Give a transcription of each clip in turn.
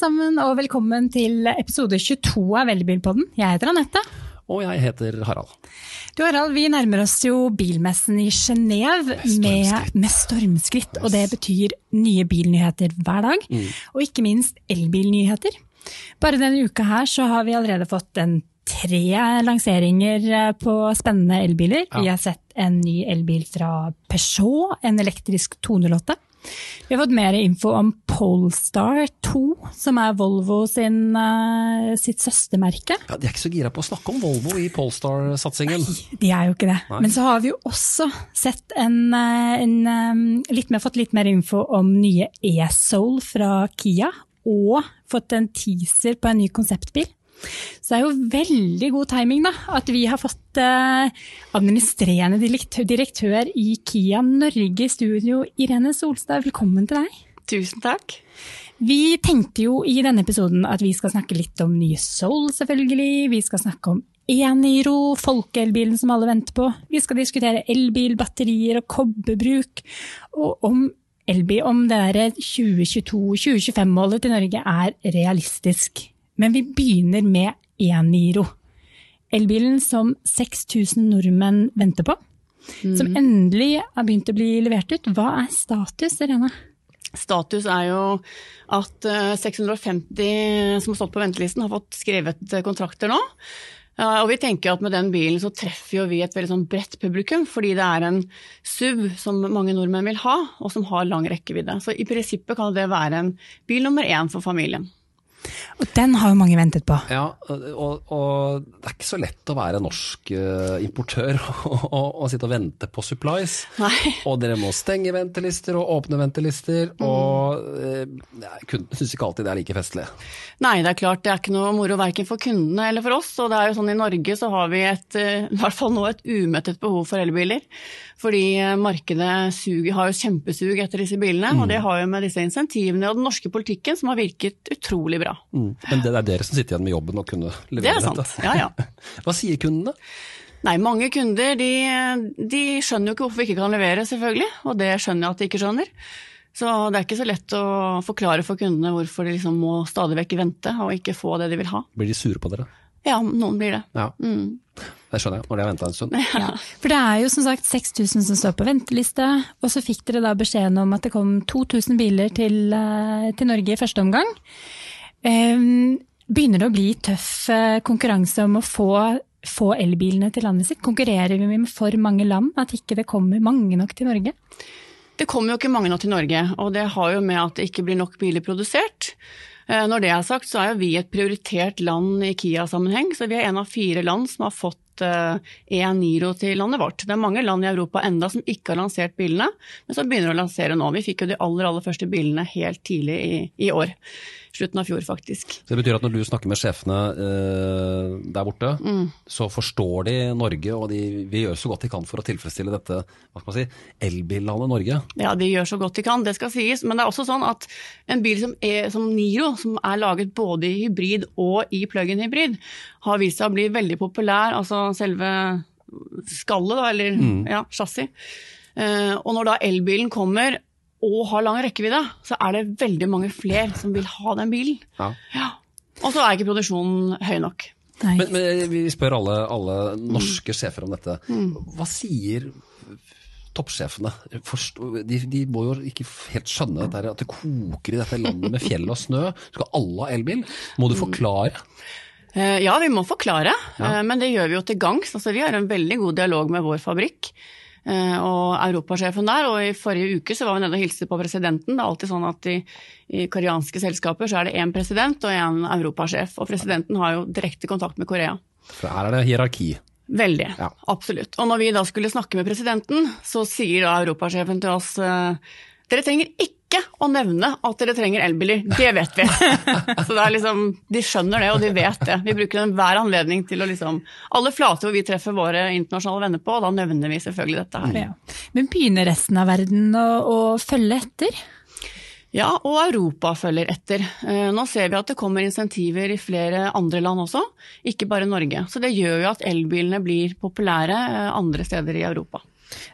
sammen, og velkommen til episode 22 av Veldebilpodden. Jeg heter Anette. Og jeg heter Harald. Du Harald, Vi nærmer oss jo bilmessen i Genéve med, med, stormskritt. Yes. Og det betyr nye bilnyheter hver dag, mm. og ikke minst elbilnyheter. Bare denne uka her så har vi allerede fått en tre lanseringer eh, på spennende elbiler. Ja. Vi har sett en ny elbil fra Peugeot, en elektrisk 208. Vi har fått mer info om Polestar 2, som er Volvo sin, uh, sitt søstermerke. Ja, De er ikke så gira på å snakke om Volvo i Polestar-satsingen. Nei, de er jo ikke det. Nei. Men så har vi jo også sett en, eh, en, um, litt mer, fått litt mer info om nye e-Soul fra Kia. Og fått en teaser på en ny konseptbil. Så det er jo veldig god timing da, at vi har fått eh, administrerende direktør i Kia Norge i studio, Irene Solstad. Velkommen til deg. Tusen takk. Vi tenkte jo i denne episoden at vi skal snakke litt om nye Soul, selvfølgelig. Vi skal snakke om Eniro, folkeelbilen som alle venter på. Vi skal diskutere elbil, batterier og kobberbruk. Og om elbil, om det der 2022-2025-målet til Norge er realistisk. Men vi begynner med e-Niro. Elbilen som 6000 nordmenn venter på. Mm. Som endelig har begynt å bli levert ut. Hva er status, Irene? Status er jo at 650 eh, som har stått på ventelisten, har fått skrevet eh, kontrakter nå. Og vi tenker at med den bilen så treffer vi et veldig sånn bredt publikum, fordi det er en SUV som mange nordmenn vil ha, og som har lang rekkevidde. Så i prinsippet kan det være en bil nummer én for familien. Og den har jo mange ventet på. Ja, og, og det er ikke så lett å være norsk uh, importør og, og, og, sitte og vente på supplies. Nei. Og dere må stenge ventelister og åpne ventelister, mm. og uh, kunden syns ikke alltid det er like festlig. Nei, det er klart det er ikke noe moro verken for kundene eller for oss. Og det er jo sånn i Norge så har vi et, uh, i hvert fall nå et umettet behov for elbiler. Fordi markedet suger, har jo kjempesug etter disse bilene, mm. og det har jo med disse insentivene og den norske politikken som har virket utrolig bra. Mm. Men det er dere som sitter igjen med jobben og kunne levere det er sant. dette? Ja, ja. Hva sier kundene? Nei, mange kunder de, de, skjønner jo ikke hvorfor vi ikke kan levere, selvfølgelig. Og det skjønner jeg at de ikke skjønner. Så det er ikke så lett å forklare for kundene hvorfor de liksom må stadig vekk vente og ikke få det de vil ha. Blir de sure på dere? Ja, noen blir det. Ja. Mm. Det skjønner jeg, når de har venta en stund. Ja. For det er jo som sagt 6000 som står på venteliste, og så fikk dere da beskjeden om at det kom 2000 biler til, eh, til Norge i første omgang. Ehm, begynner det å bli tøff eh, konkurranse om å få, få elbilene til landet sitt? Konkurrerer vi med for mange land, at ikke det kommer mange nok til Norge? Det kommer jo ikke mange nok til Norge, og det har jo med at det ikke blir nok biler produsert. Eh, når det er sagt, så er jo vi et prioritert land i Kia-sammenheng. Så vi er en av fire land som har fått E-Niro til landet vårt. Det er mange land i Europa enda som ikke har lansert bilene, men som begynner å lansere nå. Vi fikk jo de aller, aller første bilene helt tidlig i, i år slutten av fjor, faktisk. Så Det betyr at når du snakker med sjefene eh, der borte, mm. så forstår de Norge, og de vil gjøre så godt de kan for å tilfredsstille dette hva skal man si, elbillandet Norge? Ja, de gjør så godt de kan, det skal sies. Men det er også sånn at en bil som, er, som Niro, som er laget både i hybrid og i plug-in hybrid, har vist seg å bli veldig populær. Altså selve skallet, da, eller mm. ja, chassis. Uh, og når da elbilen kommer, og har lang rekkevidde, så er det veldig mange flere som vil ha den bilen. Ja. Ja. Og så er ikke produksjonen høy nok. Men, men, vi spør alle, alle norske mm. sjefer om dette. Mm. Hva sier toppsjefene? De, de, må jo ikke helt skjønne dette, at det koker i dette landet med fjell og snø. Skal alle ha elbil? Må du mm. forklare? Eh, ja, vi må forklare, ja. Eh, men det gjør vi jo til gangs. Altså, vi har en veldig god dialog med vår fabrikk. Eh, og europasjefen der. Og i forrige uke så var vi nede og hilste på presidenten. Det er alltid sånn at i, i koreanske selskaper så er det én president og én europasjef. Og presidenten har jo direkte kontakt med Korea. For her er det hierarki? Veldig. Ja. Absolutt. Og når vi da skulle snakke med presidenten, så sier da europasjefen til oss eh, dere trenger ikke ikke å nevne at dere trenger elbiler. Det vet vi. Så det er liksom, De skjønner det, og de vet det. Vi bruker enhver anledning til å liksom Alle flater hvor vi treffer våre internasjonale venner på, og da nevner vi selvfølgelig dette her. Ja. Men begynner resten av verden å, å følge etter? Ja, og Europa følger etter. Eh, nå ser vi at det kommer insentiver i flere andre land også, ikke bare Norge. Så det gjør jo at elbilene blir populære eh, andre steder i Europa.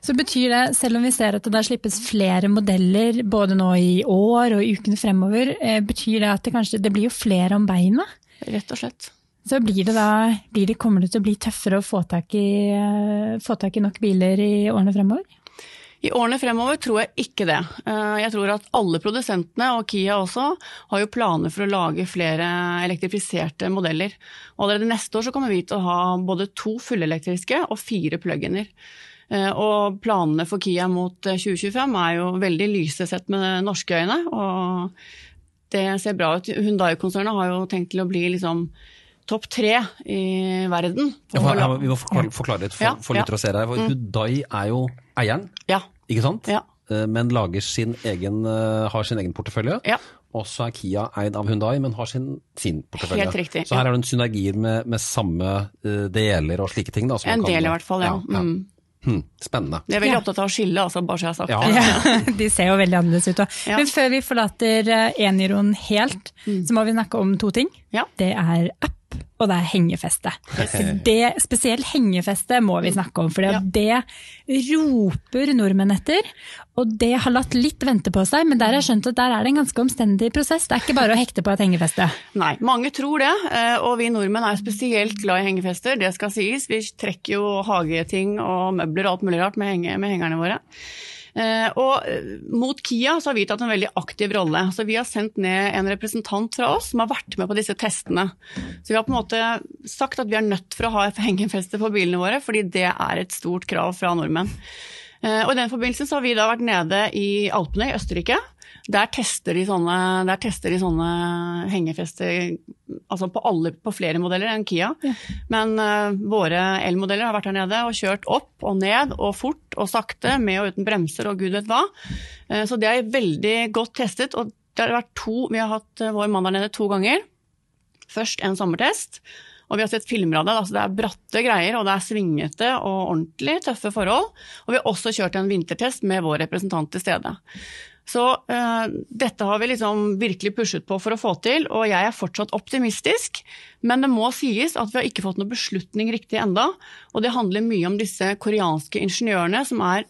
Så betyr det, selv om vi ser at det der slippes flere modeller både nå i år og i ukene fremover, eh, betyr det at det kanskje det blir jo flere om beina? Rett og slett. Så blir det da, blir det, kommer det til å bli tøffere å få tak, i, eh, få tak i nok biler i årene fremover? I årene fremover tror jeg ikke det. Eh, jeg tror at alle produsentene, og Kia også, har jo planer for å lage flere elektrifiserte modeller. Og allerede neste år så kommer vi til å ha både to fullelektriske og fire plug-iner. Eh, og planene for Kia mot 2025 er jo veldig lyse sett med norske øyne. Og det ser bra ut. Hundai-konsernet har jo tenkt til å bli liksom topp tre i verden. Ja, for, ja, vi må forklare, forklare litt for, Ja, for lyttere å se her. For Mm. Hyundai er jo eieren, Ja. ikke sant? Ja. Eh, Men lager sin egen, eh, har sin egen portefølje. Ja. Og så er Kia eid av Hyundai, men har sin, sin portefølje. Helt riktig, Så her er det en synergier med, med samme eh, deler og slike ting. Da, som man En del i hvert fall, ja. Mm. Hm, spennende. De er veldig Ja. opptatt av å skille, altså, bare så jeg har sagt Ja. det. Ja, de ser jo veldig annerledes ut. Ja. Men før vi forlater eh, Eniron helt, så må vi snakke om to ting. Ja. Det er app, og det er hengefeste. Det, spesielt hengefeste må vi snakke om, for Ja. det roper nordmenn etter. Og det har latt litt vente på seg, men der har jeg skjønt at der er det en ganske omstendig prosess. Det er ikke bare å hekte på et hengefeste. Nei, mange tror det, eh, og vi nordmenn er spesielt glad i hengefester, det skal sies. Vi trekker jo hageting og møbler og alt mulig rart med, henge, med hengerne våre. Eh, Og eh, mot Kia så har vi tatt en veldig aktiv rolle. Så vi har sendt ned en representant fra oss som har vært med på disse testene. Så vi har på en måte sagt at vi er nødt for å ha hengefeste på bilene våre, fordi det er et stort krav fra nordmenn. Eh, Og I den forbindelse har vi da vært nede i Alpene i Østerrike. Der tester de sånne, der tester de sånne hengefester altså på, alle, på flere modeller enn Kia. Men uh, våre elmodeller har vært her nede og kjørt opp og ned og fort og sakte med og uten bremser og gud vet hva. Uh, så det er veldig godt testet. Og det har vært to, vi har hatt eh, vår mann der nede to ganger. Først en sommertest. Og vi har sett filmer av det. Altså det er bratte greier, og det er svingete og ordentlig tøffe forhold. Og vi har også kjørt en vintertest med vår representant til stede. Så uh, dette har vi liksom virkelig pushet på for å få til, og jeg er fortsatt optimistisk. Men det må sies at vi har ikke fått noen beslutning riktig enda, og det handler mye om disse koreanske ingeniørene som er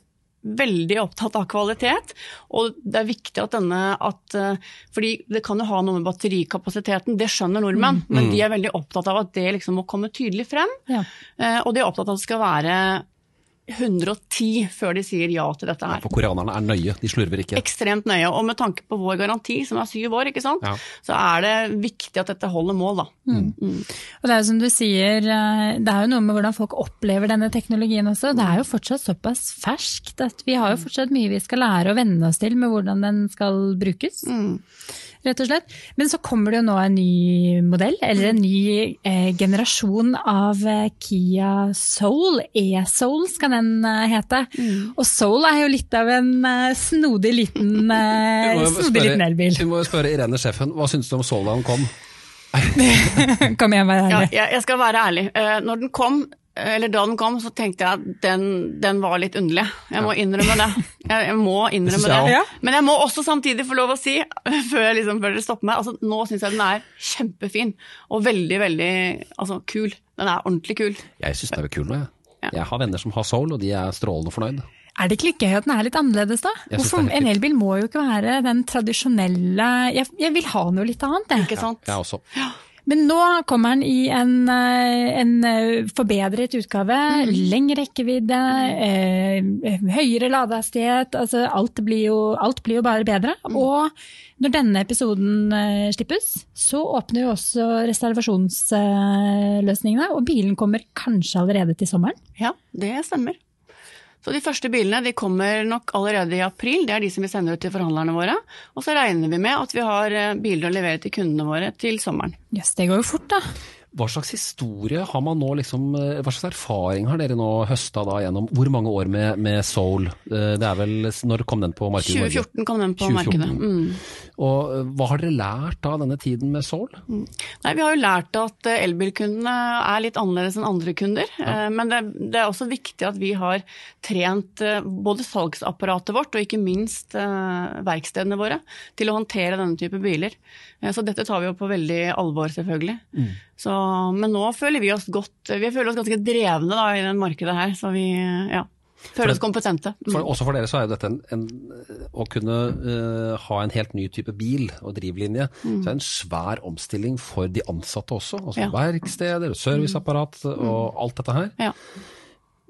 veldig opptatt av kvalitet, og det er viktig at denne at, eh, Fordi det kan jo ha noe med batterikapasiteten, det skjønner nordmenn, men de er veldig opptatt av at det liksom må komme tydelig frem. Ja. Eh, Og de er opptatt av at det skal være 110 før de sier ja til dette her. Ja, For koreanerne er nøye, de slurver ikke. Ekstremt nøye. Og med tanke på vår garanti, som er syv år, ikke sant? Ja. så er det viktig at dette holder mål, da. Og det er jo som du sier, eh, det er jo noe med hvordan folk opplever denne teknologien også. Det er jo fortsatt såpass ferskt at vi har jo fortsatt mye vi skal lære og venne oss til med hvordan den skal brukes. Rett og slett. Men så kommer det jo nå en ny modell, eller en ny eh, generasjon av eh, Kia Soul. E-Soul skal den eh, hete. Og Soul er jo litt av en eh, snodig liten, eh, snodig spørre- liten elbil. Vi må jo spørre Irene Sjefen, hva syns du om Soul da den kom? Kom igjen, vær ærlig. jeg, jeg skal være ærlig. Eh, Når den kom, eller da den kom, så tenkte jeg at den, den var litt underlig. Jeg må innrømme det. Jeg, jeg må innrømme det. Ja. Men jeg må også samtidig få lov å si, før, liksom, før dere stopper meg, altså, nå syns jeg den er kjempefin. Og veldig, veldig altså, kul. Den er ordentlig kul. Jeg syns den er kul nå, jeg. Ja. Jeg har venner som har Soul, og de er strålende fornøyd. Er det ikke litt gøy at den er litt annerledes, da? Hvorfor, En elbil må jo ikke være den tradisjonelle Jeg, jeg vil ha noe litt annet, jeg. Ikke sant? Jeg også. Men nå kommer den i en, eh, en eh, forbedret utgave. Mm. Lengre rekkevidde, eh, høyere ladehastighet. Altså alt, blir jo, alt blir jo bare bedre. Mm. Og når denne episoden eh, slippes, så åpner jo også reservasjonsløsningene. Og bilen kommer kanskje allerede til sommeren. Ja, det stemmer. Så de første bilene de kommer nok allerede i april, det er de som vi sender ut til forhandlerne våre. Og så regner vi med at vi har eh, biler å levere til kundene våre til sommeren. Jøss, det går jo fort, da. Hva slags historie har man nå, liksom, eh, hva slags erfaring har dere nå høsta da gjennom hvor mange år med, med Soul? Eh, Det er vel, Når kom den på markedet 2014 kom den på 2014. markedet. Mm. Og eh, hva har dere lært av denne tiden med Soul? Nei, Vi har jo lært at elbilkundene er litt annerledes enn andre kunder. Ja. Men det, det er også viktig at vi har trent både salgsapparatet vårt og ikke minst verkstedene våre til å håndtere denne type biler. Så dette tar vi jo på veldig alvor, selvfølgelig. Så, men nå føler vi oss godt Vi føler oss ganske drevne da, i det markedet her. Så vi, ja. oss kompetente. For, også for dere så er jo dette en, en Å kunne uh, ha en helt ny type bil og drivlinje, mm. så er det en svær omstilling for de ansatte også. Altså ja. verksteder, serviceapparat og alt dette her. Ja.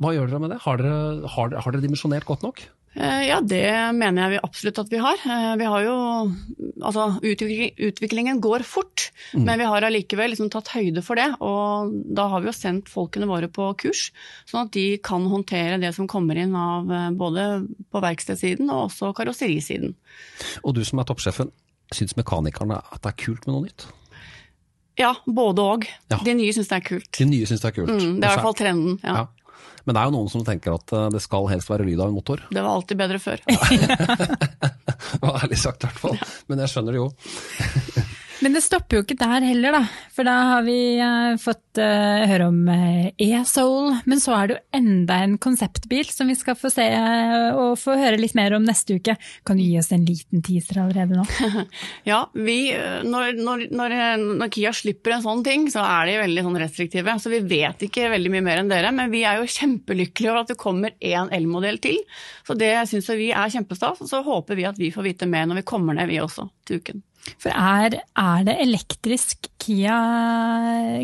Hva gjør dere med det? Har dere, har, har dere dimensjonert godt nok? Eh, ja, det mener jeg vi absolutt at vi har. Eh, vi har jo Altså, utviklingen går fort, mm. men vi har allikevel liksom tatt høyde for det. Og da har vi jo sendt folkene våre på kurs, sånn at de kan håndtere det som kommer inn av eh, både på verkstedsiden og også karosserisiden. Og du som er toppsjefen, syns mekanikerne at det er kult med noe nytt? Ja, både og. Ja. De nye syns det er kult. De nye syns det er kult. Mm, det er i hvert fall trenden. ja. ja. Men det er jo noen som tenker at eh, det skal helst være lyd av en motor. Det var alltid bedre før. det var ærlig sagt i hvert fall. Men jeg skjønner det jo. Men det stopper jo ikke der heller, da. For da har vi uh, fått uh, høre om uh, e-soul. Men så er det jo enda en konseptbil som vi skal få se og få høre litt mer om neste uke. Kan du gi oss en liten teaser allerede nå? ja, vi, når, når, når, når, Kia slipper en sånn ting, så er de veldig sånn restriktive. Så vi vet ikke veldig mye mer enn dere. Men vi er jo kjempelykkelige over at det kommer én elmodell til. Så det syns vi er kjempestas. Og så håper vi at vi får vite mer når vi kommer ned, vi også, til uken. For er, er det elektrisk Kia,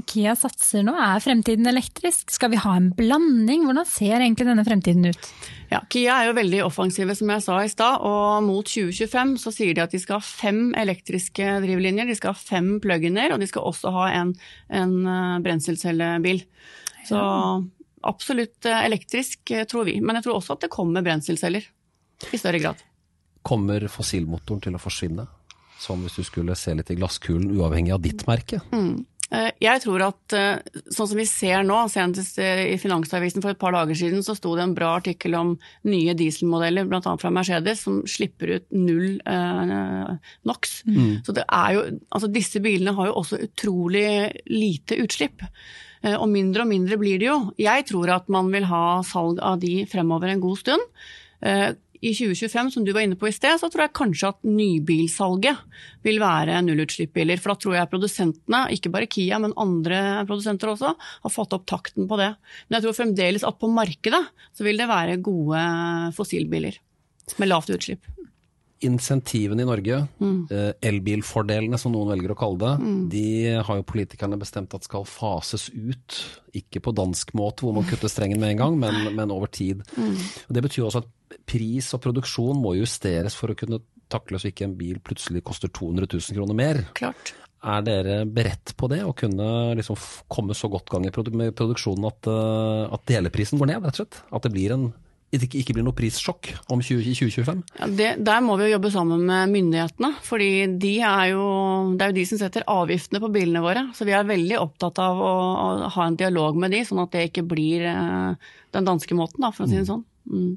Kia, satser nå? Er fremtiden elektrisk? Skal vi ha en blanding? Hvordan ser egentlig denne fremtiden ut? Ja, Kia er jo veldig offensive, som jeg sa i stad. Og mot 2025 så sier de at de skal ha fem elektriske drivlinjer, de skal ha fem plug-iner, og de skal også ha en, en eh, brenselcellebil. Så absolutt eh, elektrisk, eh, tror vi. Men jeg tror også at det kommer brenselceller i større grad. Kommer fossilmotoren til å forsvinne? Sånn hvis du skulle se litt i glasskulen, uavhengig av ditt merke? Mm. Eh, jeg tror at eh, sånn som vi ser nå, senest eh, i Finansavisen for et par dager siden, så sto det en bra artikkel om nye dieselmodeller, bl.a. fra Mercedes, som slipper ut null eh, NOx. Mm. Så det er jo, altså disse bilene har jo også utrolig lite utslipp. Og mindre og mindre blir det jo. Jeg tror at man vil ha salg av de fremover en god stund i 2025, som du var inne på i sted, så tror jeg kanskje at nybilsalget vil være nullutslippsbiler. For da tror jeg produsentene, ikke bare Kia, men andre produsenter også, har fått opp takten på det. Men jeg tror fremdeles at på markedet så vil det være gode fossilbiler med lavt utslipp insentivene i Norge, mm. Eh, elbilfordelene som noen velger å kalle det, mm. de har jo politikerne bestemt at skal fases ut. Ikke på dansk måte hvor man kutter strengen med en gang, men, men over tid. Mm. Og det betyr også at pris og produksjon må justeres for å kunne takle så ikke en bil plutselig koster 200 000 kroner mer. Klart. Er dere beredt på det, å kunne liksom komme så godt gang i produksjonen at, eh, at deleprisen går ned, rett og slett? At det blir en ikke blir noe prissjokk om 2025? Ja, det, der må vi jo jobbe sammen med myndighetene. fordi de er jo, det er jo de som setter avgiftene på bilene våre. Så vi er veldig opptatt av å, å ha en dialog med de, sånn at det ikke blir eh, den danske måten, da, for å si det sånn. Mm.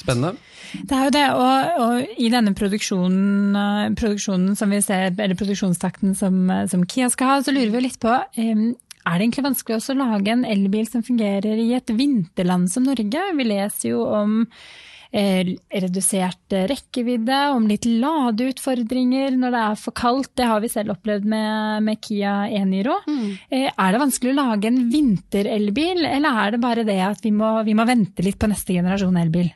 Spennende. Det er jo det, og, og i denne produksjonen, eh, produksjonen, som vi ser, eller produksjonstakten som, eh, som Kia skal ha, så lurer vi litt på um, er det egentlig vanskelig å lage en elbil som fungerer i et vinterland som Norge? Vi leser jo om eh, redusert rekkevidde, om litt ladeutfordringer når det er for kaldt. Det har vi selv opplevd med, med Kia e-Niro. Mm. Eh, er det vanskelig å lage en vinterelbil, eller er det bare det at vi må, vi må vente litt på neste generasjon elbil?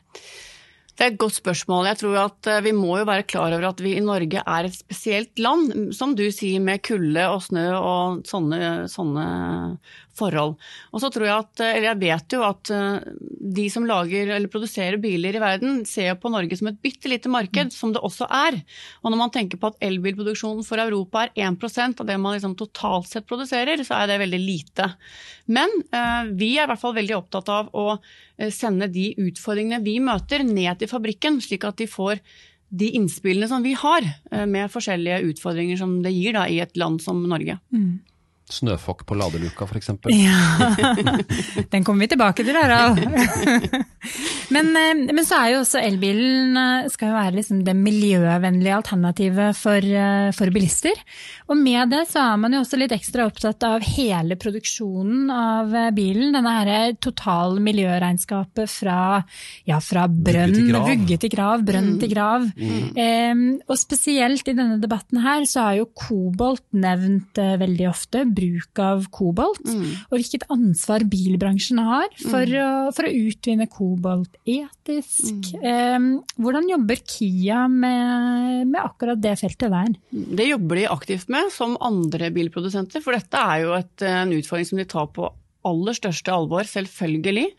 Det er et godt spørsmål. Jeg tror at eh, Vi må jo være klar over at vi i Norge er et spesielt land, som du sier, med kulde og snø og sånne, sånne forhold. Og så tror Jeg at, eller jeg vet jo at eh, de som lager eller produserer biler i verden, ser på Norge som et bitte lite marked, som det også er. Og Når man tenker på at elbilproduksjonen for Europa er 1% av det man liksom totalt sett produserer, så er det veldig lite. Men eh, vi er i hvert fall veldig opptatt av å Eh, sende de utfordringene vi møter, ned til fabrikken, slik at de får de innspillene som vi har, eh, med forskjellige utfordringer som det gir da, i et land som Norge. Mm. Snøfokk på ladeluka f.eks. Ja, den kommer vi tilbake til, Harald. Men, eh, men så er jo også elbilen eh, skal jo være liksom det miljøvennlige alternativet for, eh, for, bilister. Og med det så er man jo også litt ekstra opptatt av hele produksjonen av bilen. Denne her total miljøregnskapet fra, ja, fra brønn, vugge til grav, brønn mm. til grav. Mm. Um, og spesielt i denne debatten her så er jo kobolt nevnt uh, veldig ofte. Bruk av kobolt. Mm. Og hvilket ansvar bilbransjen har for, mm. å, for å utvinne kobolt etisk. Mm. Hvordan jobber Kia med, med, akkurat det feltet der? Det jobber de aktivt med, som andre bilprodusenter. For dette er jo et, en utfordring som de tar på aller største alvor, selvfølgelig.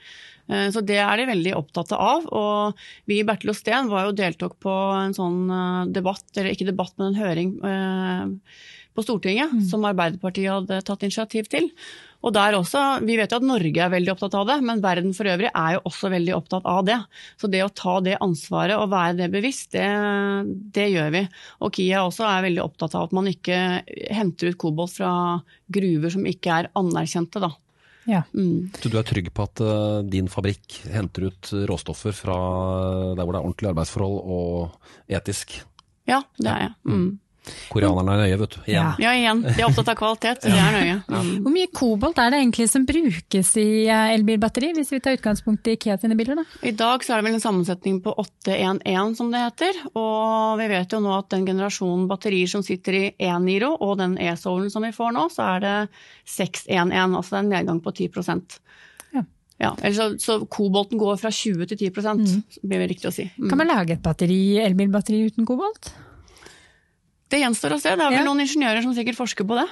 Eh, så det er de veldig opptatt av. Og vi i Bertil og Steen var jo deltok på en sånn eh, debatt, eller ikke debatt, men en høring eh, på Stortinget mm. som Arbeiderpartiet hadde tatt initiativ til. Og der også, Vi vet jo at Norge er veldig opptatt av det, men verden for øvrig er jo også veldig opptatt av det. Så det å ta det ansvaret og være det bevisst, det, det gjør vi. Og Kia også er veldig opptatt av at man ikke henter ut kobolt fra gruver som ikke er anerkjente. da. Ja. Mm. Så du er trygg på at uh, din fabrikk henter ut råstoffer fra der hvor det er ordentlige arbeidsforhold og etisk? Ja, det er jeg. Mm. Koreanerne er nøye, vet du. Igjen. Ja, igjen. De er opptatt av kvalitet, så de er nøye. Mm. Hvor mye kobolt er det egentlig som brukes i eh, elbilbatteri, hvis vi tar utgangspunkt i Ikea sine biler? da? I dag så er det vel en sammensetning på 811 som det heter. Og vi vet jo nå at den generasjonen batterier som sitter i E-Niro og den E-Soulen som vi får nå, så er det 611, altså det er en nedgang på 10 ja. Ja, så, så, kobolten går fra 20 til 10 mm. blir det riktig å si. Mm. Kan man lage et batteri, elbilbatteri uten kobolt? Det gjenstår å se. Det er vel ja. noen ingeniører som sikkert forsker på det.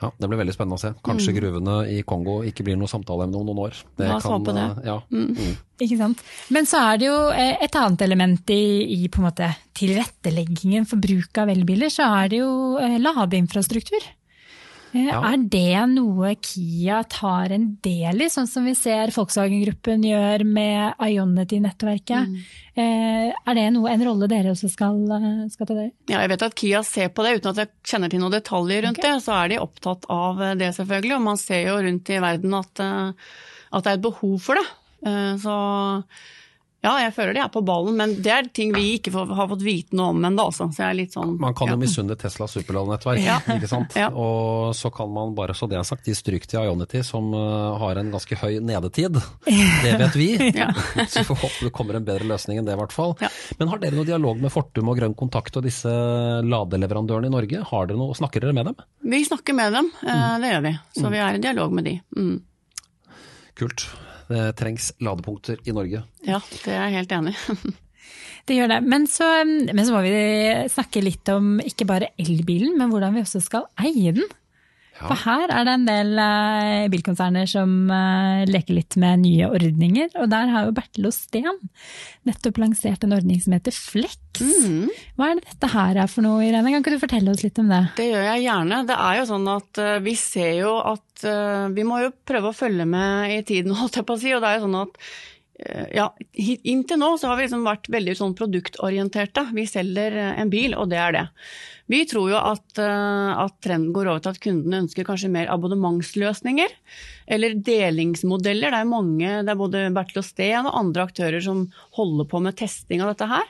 Ja, Det blir veldig spennende å se. Kanskje mm. gruvene i Kongo ikke blir noe samtaleemne om noen år. Det La oss håpe det. Ja. Mm. Mm. Ikke sant. Men så er det jo eh, et annet element i, i på en måte tilretteleggingen for bruk av elbiler. Så er det jo eh, ladeinfrastruktur. Eh, ja. Er det noe Kia tar en del i, sånn som vi ser Volkswagen-gruppen gjør med Ionity-nettverket? Mm. Eh, er det noe, en rolle dere også skal, eh, skal ta dere? Ja, jeg vet at Kia ser på det, uten at jeg kjenner til noen detaljer rundt okay. det. Så er de opptatt av det, selvfølgelig. Og man ser jo rundt i verden at, at det er et behov for det. Så ja, jeg føler de er på ballen, men det er ting vi ikke får, har fått vite noe om ennå. Så sånn, man kan jo ja. misunne Tesla superladnettverk, ja. ikke sant. Ja. Og så kan man bare, så det er sagt, gi stryk til Ionity, som uh, har en ganske høy nedetid. Det vet vi. så vi får håpe det kommer en bedre løsning enn det, i hvert fall. Men har dere noe dialog med Fortum og Grønn Kontakt og disse ladeleverandørene i Norge? Har dere noe, Snakker dere med dem? Vi snakker med dem, uh, det gjør vi. Så mm. vi er i dialog med de. Mm. Kult. Det trengs ladepunkter i Norge. Ja, det er jeg helt enig i. det gjør det. Men så, men så, må vi snakke litt om ikke bare elbilen, men hvordan vi også skal eie den. Ja. For her er det en del uh, bilkonserner som uh, leker litt med nye ordninger. Og der har jo Bertil og Steen nettopp lansert en ordning som heter Flex. Mm. Hva er det dette her er for noe, Irene? Kan ikke du fortelle oss litt om det? Det gjør jeg gjerne. Det er jo sånn at uh, vi ser jo at Vi må jo prøve å følge med i tiden, holdt jeg på å si. Og det er jo sånn at ja, Inntil nå så har vi liksom vært veldig sånn produktorienterte. Vi selger en bil, og det er det. Vi tror jo at, eh, at, trenden går over til at kundene ønsker kanskje mer abonnementsløsninger. Eller delingsmodeller. Det er mange, det er både Bertil og Steen og andre aktører som holder på med testing av dette her.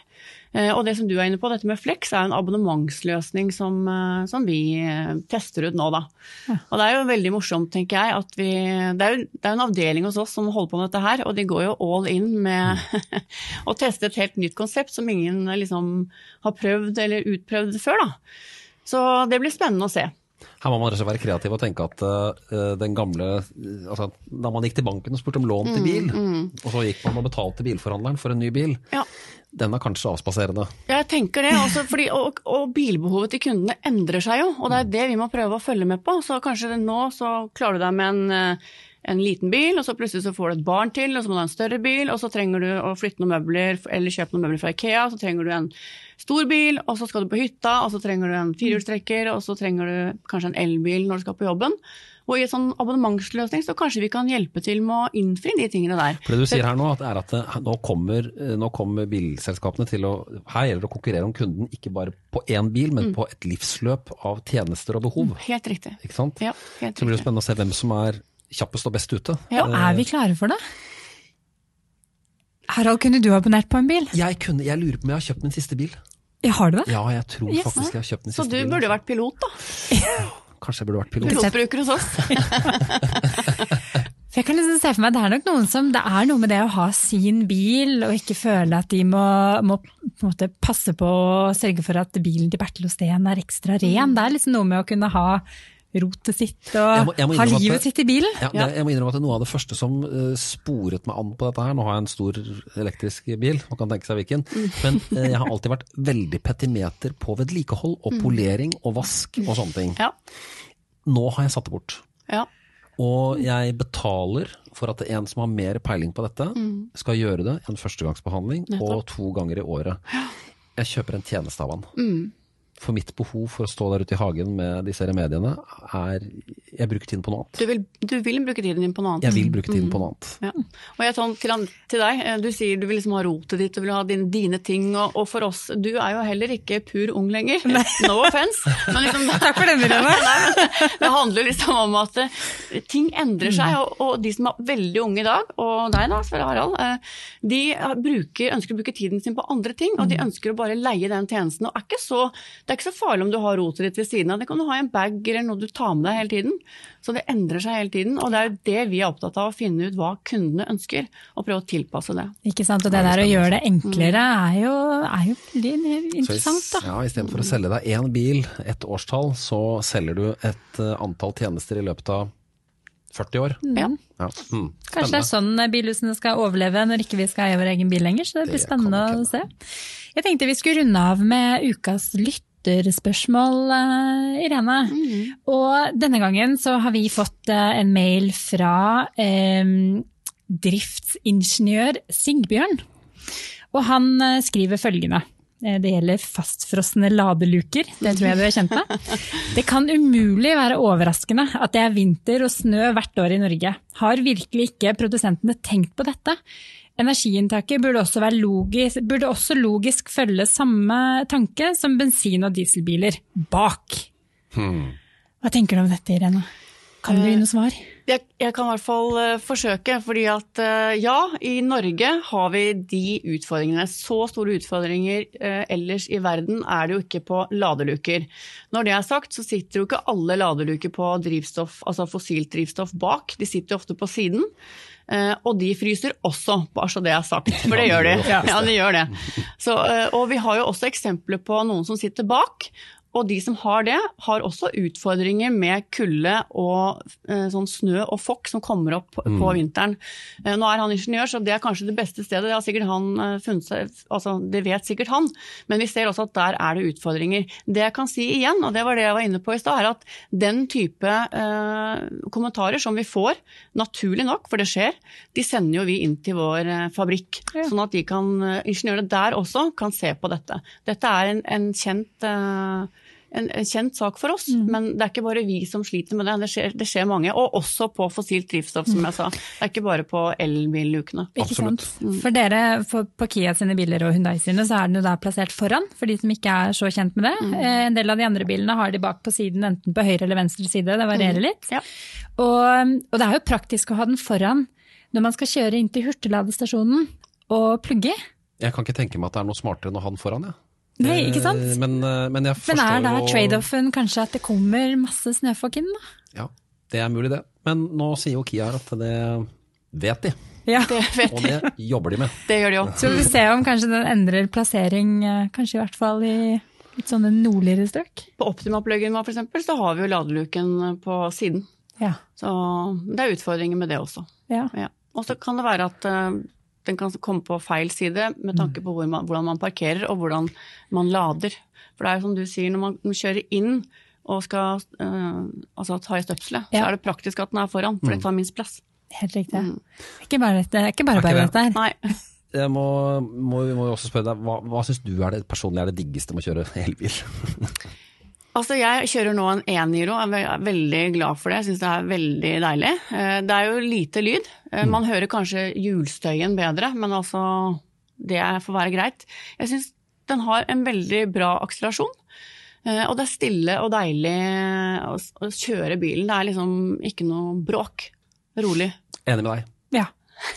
Eh, og det som du er inne på, dette med Flex, er en abonnementsløsning som, eh, som vi eh, tester ut nå, da. Ja. Og det er jo veldig morsomt, tenker jeg, at vi Det er jo det er en avdeling hos oss som holder på med dette her, og de går jo all in med å teste et helt nytt konsept som ingen liksom har prøvd eller utprøvd før, da. Så det blir spennende å se. Her må man rett og slett være kreativ og tenke at uh, den gamle altså, Da man gikk til banken og spurte om lån til mm, bil, mm, mm. og så gikk man og betalte bilforhandleren for en ny bil, ja. Den er kanskje avspaserende? Jeg tenker det, Også fordi, og, og, bilbehovet til kundene endrer seg jo. Og det er det vi må prøve å følge med på. Så kanskje nå så klarer du deg med en uh, en liten bil, og så plutselig så får du et barn til, og så må du ha en større bil, og så trenger du å flytte noen møbler eller kjøpe noen møbler fra Ikea, så trenger du en stor bil, og så skal du på hytta, og så trenger du en firehjulstrekker, og så trenger du kanskje en elbil når du skal på jobben. Og i en sånn abonnementsløsning så kanskje vi kan hjelpe til med å innfri de tingene der. For Det du sier her nå, er at eh, nå kommer, eh, nå kommer bilselskapene til å Her gjelder det å konkurrere om kunden, ikke bare på én bil, men mm. på et livsløp av tjenester og behov. Helt riktig. Ikke sant? Ja, helt riktig. så blir det spennende å se hvem som er kjappest og best ute. Ja, Er vi klare for det? Harald, kunne du abonnert på en bil? Jeg, kunne, jeg lurer på om jeg har kjøpt min siste bil. Jeg har du det? Ja, jeg tror Yes. faktisk jeg har kjøpt min Så du burde jo vært pilot, da. Kanskje jeg burde vært pilot. Pilotbruker hos oss. Jeg kan liksom se for meg, Det er nok noen som, det er noe med det å ha sin bil, og ikke føle at de må, må på en måte passe på å sørge for at bilen til Bertil Osten er ekstra ren. Det er liksom noe med å kunne ha rotet sitt og Jeg må- jeg må ha innrømme at livet det- sitt i bilen. Ja, ja. jeg må innrømme at det er noe av det første som uh, sporet meg an på dette her. Nå har jeg en stor elektrisk bil, man kan tenke seg hvilken. Men uh, jeg har alltid vært veldig petimeter på vedlikehold og polering og vask og sånne ting. Ja. Nå har jeg satt det bort. ja. Og jeg betaler for at en som har mer peiling på dette, skal gjøre det en førstegangsbehandling og to ganger i året. Jeg kjøper en tjeneste av han. For mitt behov for å stå der ute i hagen med disse remediene er Jeg bruker tiden på noe annet. Du, vil, du vil bruke tiden din på noe annet. Jeg vil bruke tiden på noe annet. Ja. Og jeg sånn til, til deg, eh, du sier du vil liksom ha rotet ditt, du vil ha dine, dine ting, og, og for oss, du er jo heller ikke pur ung lenger. No offence. Men liksom, Takk for den, Irene. Det handler liksom om at eh, ting endrer seg, og, og de som er veldig unge i dag, og deg da, Sverre Harald, eh, de bruker, ønsker å bruke tiden sin på andre ting, og de ønsker å bare leie den tjenesten. Og er ikke så, det er ikke så farlig om du har rotet ditt ved siden av, det kan du ha i en bag eller noe du tar med deg hele tiden. Så det endrer seg hele tiden, og det er jo det vi er opptatt av, å finne ut hva kundene ønsker, og prøve å tilpasse det. Ikke sant? Og det der å gjøre det enklere er jo, er jo veldig Så interessant, da. Ja, Istedenfor å selge deg én bil, ett årstall, så selger du et eh, antall tjenester i løpet av 40 år. Ja. Ja. Mm. Kanskje det er sånn bilhusene skal overleve når ikke vi skal eie vår egen bil lenger, så det blir Det spennende å se. Jeg tenkte vi skulle runde av med ukas lytterspørsmål, eh, Irene. Og denne gangen så har vi fått eh, en mail fra eh, driftsingeniør Sigbjørn. Og han eh, skriver følgende. Det gjelder fastfrosne ladeluker, det tror jeg du er kjent med. Det kan umulig være overraskende at det er vinter og snø hvert år i Norge. Har virkelig ikke produsentene tenkt på dette? Energiinntaket burde også, være logisk, burde også logisk følge samme tanke som bensin- og dieselbiler. Bak! Hva tenker du om dette, Irene? Kan du gi noe svar? Jeg, jeg kan i hvert fall eh, forsøke, fordi at eh, ja, i Norge har vi de utfordringene. Så store utfordringer eh, ellers i verden er det jo ikke på ladeluker. Når det er sagt, så sitter jo ikke alle ladeluker på drivstoff, altså fossilt drivstoff bak. De sitter jo ofte på siden. Eh, og de fryser også, bare så det er sagt. For det gjør de. Ja. De gjør det. Så, eh, og vi har jo også eksempler på noen som sitter bak. Og de som har det, har også utfordringer med kulde og eh, sånn snø og fokk som kommer opp Mm. på vinteren. Eh, nå er han ingeniør, så det er kanskje det beste stedet. Det har sikkert han eh, funnet seg, altså det vet sikkert han. Men vi ser også at der er det utfordringer. Det jeg kan si igjen, og det var det jeg var inne på i stad, er at den type eh, kommentarer som vi får, naturlig nok, for det skjer, de sender jo vi inn til vår eh, fabrikk. Ja. Sånn at de kan, ingeniørene der også kan se på dette. Dette er en, en kjent eh, en, en kjent sak for oss, Mm. men det er ikke bare vi som sliter med det. Det skjer, det skjer mange. Og også på fossilt drivstoff, som jeg sa. Det er ikke bare på elbillukene. Ikke Absolutt. sant? For dere, for, på Kia sine biler og Hyundai sine, så er den jo da plassert foran, for de som ikke er så kjent med det. Eh, En del av de andre bilene har de bak på siden, enten på høyre eller venstre side, det varierer litt. Ja. Og, og det er jo praktisk å ha den foran når man skal kjøre inn til hurtigladestasjonen og plugge. Jeg kan ikke tenke meg at det er noe smartere enn å ha den foran, jeg. Nei, ikke sant? Eh, Men, eh, men jeg Men er da trade-offen kanskje at det kommer masse snøfokk inn, da? Ja, det er mulig det. Men nå sier jo Kia at det vet de, Ja. Det vet og det jobber de med. Det gjør de òg. Så vi ser se om kanskje den endrer plassering, eh, kanskje i hvert fall i litt sånne nordligere strøk. På Optima-pluggen for eksempel, så har vi jo ladeluken på siden. Ja. Så det er utfordringer med det også. ja. Ja. Og så kan det være at den kan komme på feil side med tanke på hvor man, hvordan man parkerer og hvordan man lader. For det er jo som du sier, når man kjører inn og skal uh, altså ta i støpselet, Ja. så er det praktisk at den er foran, for det tar minst plass. Helt riktig. Det er ikke bare, det er ikke bare, ikke bare det? dette her. Nei. Jeg må, må, må også spørre deg, hva, hva syns du er det personlig er det diggeste med å kjøre elbil? Altså, jeg kjører nå en e-Niro, jeg er veldig glad for det. Jeg syns det er veldig deilig. Eh, Det er jo lite lyd. Man Man hører kanskje hjulstøyen bedre, men altså Det får være greit. Jeg syns den har en veldig bra akselerasjon. Eh, Og det er stille og deilig å kjøre bilen. Det er liksom ikke noe bråk. Rolig. Enig med deg. Ja.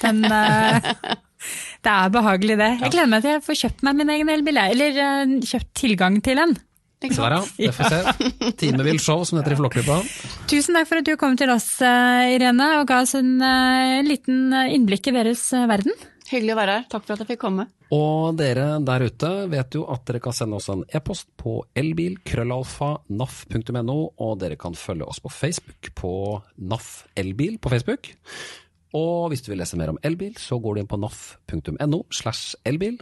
Den, eh, Det er behagelig, det. Jeg gleder meg til jeg får kjøpt meg min egen elbil, eller eh, kjøpt tilgang til en. Ikke Se der, ja. Det får vi se. Timevill show, som heter i Flåklypa. Tusen takk for at du kom til oss, eh, Irene, og ga oss en eh, liten innblikk i deres eh, verden. Hyggelig å være her. Takk for at jeg fikk komme. Og dere der ute vet jo at dere kan sende oss en e-post på elbil-naf.no og dere kan følge oss på Facebook på NAF Elbil på Facebook. Og hvis du vil lese mer om elbil, så går du inn på naf.no slash elbil.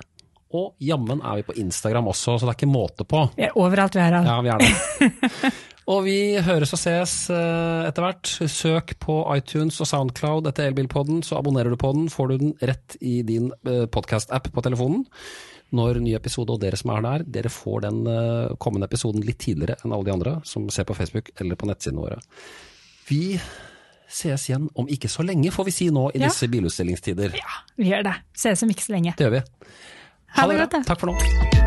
Og jammen er vi på Instagram også, så det er ikke måte på. Vi er overalt vi er. altså. Ja, vi er det. og vi høres og ses eh, etter hvert. Søk på iTunes og Soundcloud etter Elbilpodden, så abonnerer du på den. Får du den rett i din podkast-app på telefonen når ny episode, og dere som er der, dere får den eh, kommende episoden litt tidligere enn alle de andre som ser på Facebook eller på nettsidene våre. Vi ses igjen om ikke så lenge, får vi si nå i Ja. disse bilutstillingstider. Ja, vi gjør det. Ses om ikke så lenge. Det gjør vi. Ha det godt, da. Takk for nå.